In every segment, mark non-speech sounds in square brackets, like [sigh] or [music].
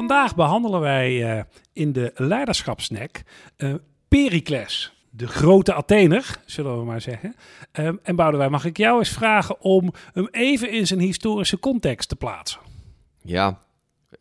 Vandaag behandelen wij uh, in de leiderschapsnack uh, Pericles, de grote Athener, zullen we maar zeggen. Um, en Boudewijn, mag ik jou eens vragen om hem even in zijn historische context te plaatsen? Ja,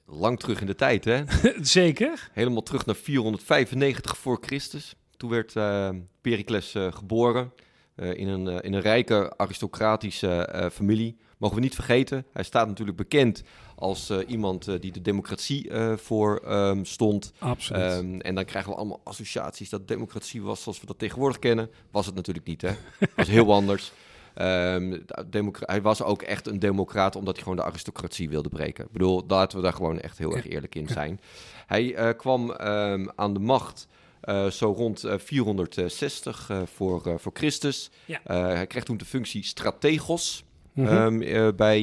lang terug in de tijd, hè? [laughs] Zeker. Helemaal terug naar 495 voor Christus. Toen werd uh, Pericles geboren in, een, in een rijke aristocratische familie. Mogen we niet vergeten, hij staat natuurlijk bekend als uh, iemand uh, die de democratie uh, voor um, stond. Absoluut. Um, en dan krijgen we allemaal associaties dat democratie was zoals we dat tegenwoordig kennen. Was het natuurlijk niet, hè? [laughs] was heel anders. Um, hij was ook echt een democraat omdat hij gewoon de aristocratie wilde breken. Ik bedoel, laten we daar gewoon echt heel erg eerlijk in zijn. Hij kwam aan de macht uh, zo rond uh, 460 uh, voor, voor Christus. Ja. hij kreeg toen de functie strategos. Mhm. um, bij,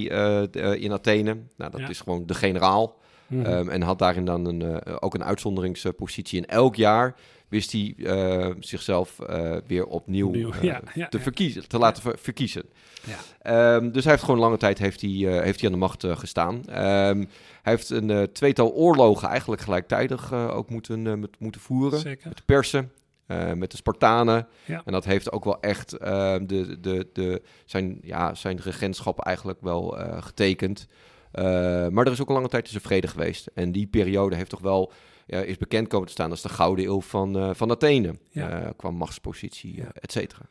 in Athene. Nou, dat Ja. is gewoon de generaal. Mhm. Um, en had daarin dan een, ook een uitzonderingspositie. En elk jaar wist hij uh, zichzelf uh, weer opnieuw, Opnieuw, uh, [laughs] ja, ja, te, verkiezen, te laten ver- verkiezen. Ja. Um, dus hij heeft gewoon lange tijd heeft hij, heeft hij aan de macht gestaan. Um, hij heeft een tweetal oorlogen eigenlijk gelijktijdig ook moeten, moeten voeren. Zeker. Met de Persen, uh, met de Spartanen. Ja. En dat heeft ook wel echt uh, de, de, de, zijn, ja, zijn regentschap eigenlijk wel uh, getekend. Uh, maar er is ook een lange tijd tussen vrede geweest. En die periode heeft toch wel, is bekend komen te staan als de gouden eeuw van, van Athene. Ja. Qua machtspositie, et cetera.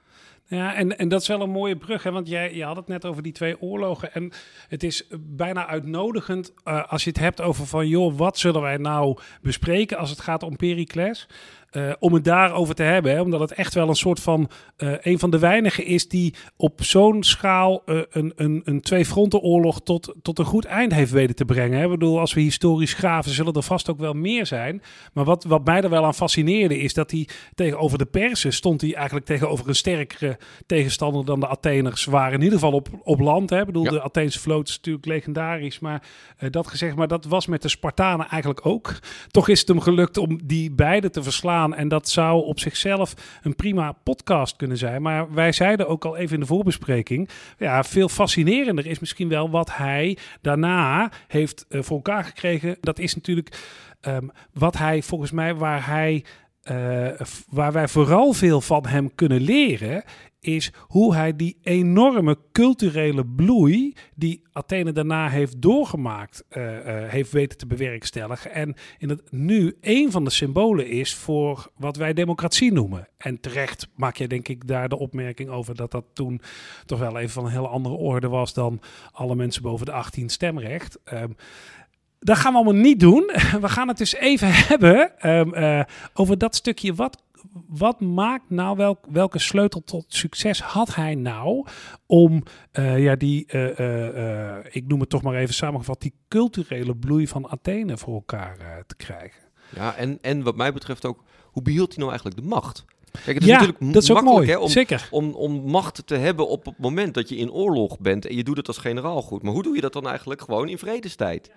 Ja, en, en dat is wel een mooie brug, hè? want jij, je had het net over die twee oorlogen. En het is bijna uitnodigend uh, als je het hebt over van, joh, wat zullen wij nou bespreken als het gaat om Pericles? Uh, om het daarover te hebben, hè? omdat het echt wel een soort van, uh, een van de weinigen is die op zo'n schaal een, een, een twee-frontenoorlog tot, tot een goed eind heeft weten te brengen. Hè? Ik bedoel, als we historisch graven, zullen er vast ook wel meer zijn. Maar wat, wat mij er wel aan fascineerde, is dat hij tegenover de Persen stond hij eigenlijk tegenover een sterkere tegenstander dan de Atheners waren. In ieder geval op, op land. Hè? Ik bedoel, Ja. de Atheense vloot is natuurlijk legendarisch, maar uh, dat gezegd, maar dat was met de Spartanen eigenlijk ook. Toch is het hem gelukt om die beide te verslaan. En dat zou op zichzelf een prima podcast kunnen zijn. Maar wij zeiden ook al even in de voorbespreking. Ja, veel fascinerender is misschien wel wat hij daarna heeft uh, voor elkaar gekregen. Dat is natuurlijk um, wat hij volgens mij waar hij. Uh, waar wij vooral veel van hem kunnen leren, is hoe hij die enorme culturele bloei die Athene daarna heeft doorgemaakt, uh, uh, heeft weten te bewerkstelligen. En in het nu een van de symbolen is voor wat wij democratie noemen. En terecht maak je denk ik daar de opmerking over dat dat toen toch wel even van een hele andere orde was dan alle mensen boven de 18 stemrecht. Um, dat gaan we allemaal niet doen. [laughs] We gaan het dus even [laughs] hebben um, uh, over dat stukje. Wat, wat maakt nou, welk, welke sleutel tot succes had hij nou om uh, ja, die, uh, ik noem het toch maar even samengevat, die culturele bloei van Athene voor elkaar te krijgen? Ja, en, en wat mij betreft ook, hoe behield hij nou eigenlijk de macht? Kijk, het is ja, natuurlijk dat is ook mooi. Hè, om, Zeker. Om, om macht te hebben op het moment dat je in oorlog bent en je doet het als generaal goed. Maar hoe doe je dat dan eigenlijk gewoon in vredestijd?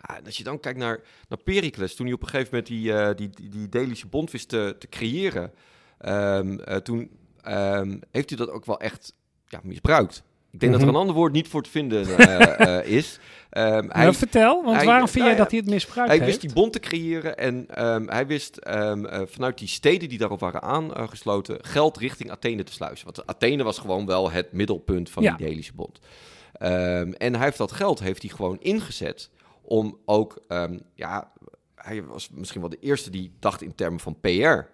Ja, en als je dan kijkt naar, naar Pericles, toen hij op een gegeven moment die, uh, die, die, die Delische bond wist te, te creëren, um, uh, toen um, heeft hij dat ook wel echt ja, misbruikt. Ik denk Mhm. dat er een ander woord niet voor te vinden uh, [laughs] is. Um, hij, vertel, want hij, waarom vind nou, jij dat hij het misbruikt hij heeft? wist die bond te creëren en um, hij wist um, uh, vanuit die steden die daarop waren aangesloten geld richting Athene te sluizen. Want Athene was gewoon wel het middelpunt van ja. die Delische bond. En hij heeft dat geld heeft hij gewoon ingezet om ook, ja, hij was misschien wel de eerste die dacht in termen van PR. Mhm.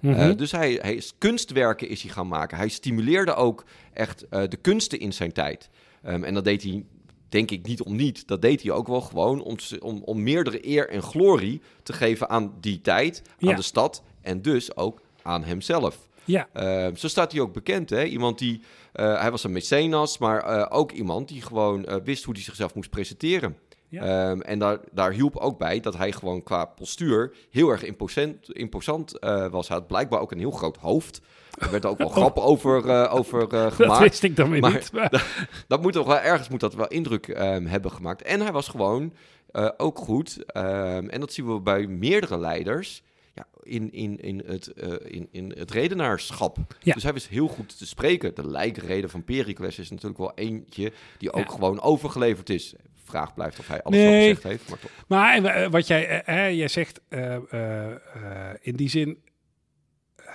Mm-hmm. Uh, dus hij, hij is kunstwerken is hij gaan maken. Hij stimuleerde ook echt uh, de kunsten in zijn tijd. Um, en dat deed hij, denk ik, niet om niet. Dat deed hij ook wel gewoon om, om, om meerdere eer en glorie te geven aan die tijd, aan Ja. de stad en dus ook aan hemzelf. Ja. Uh, zo staat hij ook bekend, hè? Iemand die, uh, hij was een mecenas, maar ook iemand die gewoon wist hoe hij zichzelf moest presenteren. Ja. Um, en daar, daar hielp ook bij dat hij gewoon qua postuur heel erg imposant, imposant uh, was. Hij had blijkbaar ook een heel groot hoofd. Er werd ook wel [laughs] Oh. grappen over, uh, over [laughs] uh, gemaakt. Dat wist ik dan weer maar, niet. Maar... [laughs] Dat, dat moet toch wel ergens moet dat wel indruk um, hebben gemaakt. En hij was gewoon ook goed. Um, en dat zien we bij meerdere leiders. Ja, in, in, in, het, uh, in, in het redenaarschap. Ja. Dus hij was heel goed te spreken. De lijkrede van Pericles is natuurlijk wel eentje die ook Ja. gewoon overgeleverd is. vraag blijft of hij alles Nee. al gezegd heeft. Maar toch. Maar eh, wat jij, eh, eh, jij zegt eh, eh, eh, in die zin,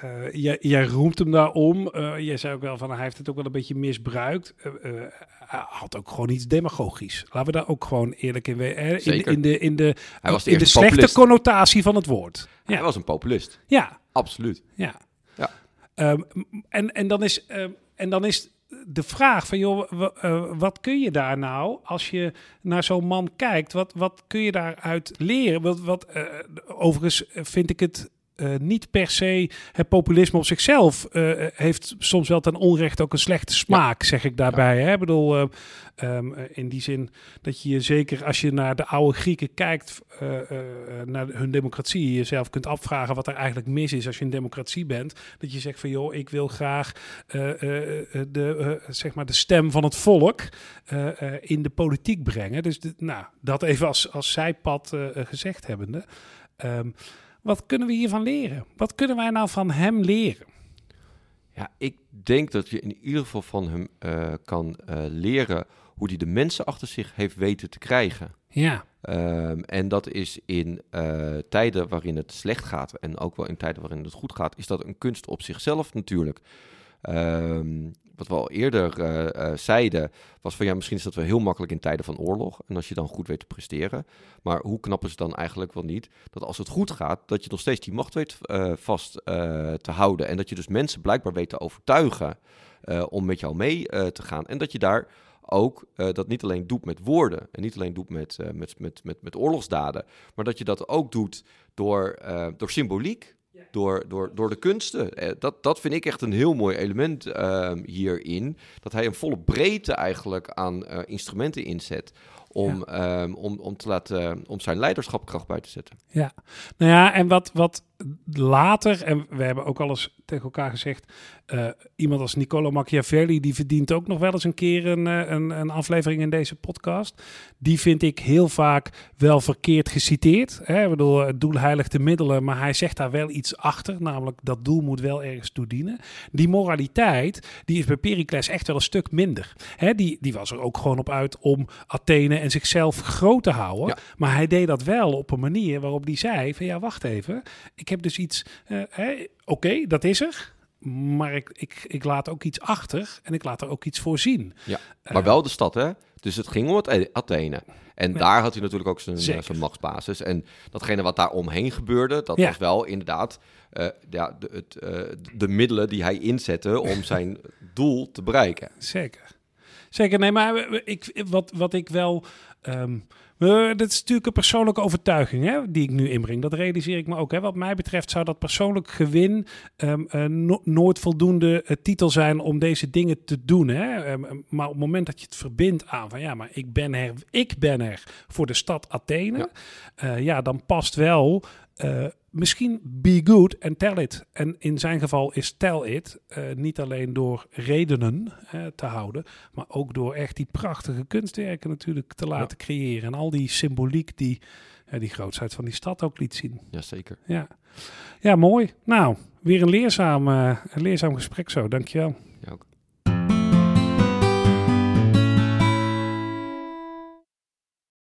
eh, jij, jij roemt hem daarom. Eh jij zei ook wel van hij heeft het ook wel een beetje misbruikt. Hij had ook gewoon iets demagogisch. Laten we daar ook gewoon eerlijk in weten. In, de, in de, Hij was de in de slechte populist. connotatie van het woord. Hij was een populist. ja, Absoluut. ja. Ja. Ehm, en, en, dan is, ehm, en dan is de vraag van, joh, wa- wat kun je daar nou, als je naar zo'n man kijkt, wat, wat kun je daaruit leren? Wat, wat, overigens vind ik het eh, niet per se het populisme op zichzelf eh, heeft soms wel ten onrechte ook een slechte smaak, zeg ik daarbij. Hè? Ik bedoel, eh, ehm, eh, in die zin dat je je zeker als je naar de oude Grieken kijkt, eh, naar hun democratie, jezelf kunt afvragen wat er eigenlijk mis is als je een democratie bent. Dat je zegt van joh, ik wil graag de, zeg maar de stem van het volk in de politiek brengen. Dus de- nou, dat even als, als zijpad gezegd hebbende. Ehm, wat kunnen we hiervan leren? Wat kunnen wij nou van hem leren? Ja, ik denk dat je in ieder geval van hem eh, kan eh, leren hoe hij de mensen achter zich heeft weten te krijgen. Ja, Ehm, en dat is in eh, tijden waarin het slecht gaat en ook wel in tijden waarin het goed gaat, is dat een kunst op zichzelf natuurlijk. Ehm, wat we al eerder eh, eh, zeiden, was van ja, misschien is dat wel heel makkelijk in tijden van oorlog. En als je dan goed weet te presteren. Maar hoe knap is het dan eigenlijk wel niet dat als het goed gaat, dat je nog steeds die macht weet eh, vast te houden. En dat je dus mensen blijkbaar weet te overtuigen om met jou mee te gaan. En dat je daar ook dat niet alleen doet met woorden en niet alleen doet met, met, met, met, met oorlogsdaden, maar dat je dat ook doet door, door symboliek, door, door, door de kunsten. Eh, dat, dat vind ik echt een heel mooi element ehm, hierin. Dat hij een volle breedte eigenlijk aan eh, instrumenten inzet om, ehm, om, om, te laten, om zijn leiderschapkracht bij te zetten. ja. Nou ja, en wat, wat later, en we hebben ook al eens tegen elkaar gezegd, eh, iemand als Niccolo Machiavelli, die verdient ook nog wel eens een keer een, eh, een, een aflevering in deze podcast. Die vind ik heel vaak wel verkeerd geciteerd. Hè? Ik bedoel, het doel heiligt de middelen, maar hij zegt daar wel iets achter, namelijk dat doel moet wel ergens toe dienen. Die moraliteit, die is bij Pericles echt wel een stuk minder. Hè? Die, die was er ook gewoon op uit om Athene en zichzelf groot te houden. Ja. Maar hij deed dat wel op een manier waarop hij zei van ja, wacht even, ik heb dus iets, eh, oké, dat is er. Maar ik, ik, ik laat ook iets achter en ik laat er ook iets voor zien. Ja, maar wel de stad, hè? Dus het ging om het A- Athene. En Ja. daar had hij natuurlijk ook zijn, eh, Zeker. zijn machtsbasis. En datgene wat daar omheen gebeurde, dat Ja. was wel inderdaad eh, ja, de, het, eh, de middelen die hij inzette om [laughs] zijn doel te bereiken. Zeker. Zeker, nee, maar ik, wat, wat ik wel. eh, dat is natuurlijk een persoonlijke overtuiging hè, die ik nu inbreng. Dat realiseer ik me ook. Hè. Wat mij betreft zou dat persoonlijk gewin ehm, eh, no- nooit voldoende eh, titel zijn om deze dingen te doen. Hè. Ehm, maar op het moment dat je het verbindt aan van ja, maar ik ben er, ik ben er voor de stad Athene. Ja. Ja, ja dan past wel. Eh, misschien be good and tell it. En in zijn geval is tell it eh, niet alleen door redenen eh, te houden, maar ook door echt die prachtige kunstwerken natuurlijk te laten creëren. En al die symboliek die die grootheid van die stad ook liet zien. Jazeker. Ja, ja mooi. Nou, weer een leerzaam, een leerzaam gesprek zo. Dankjewel.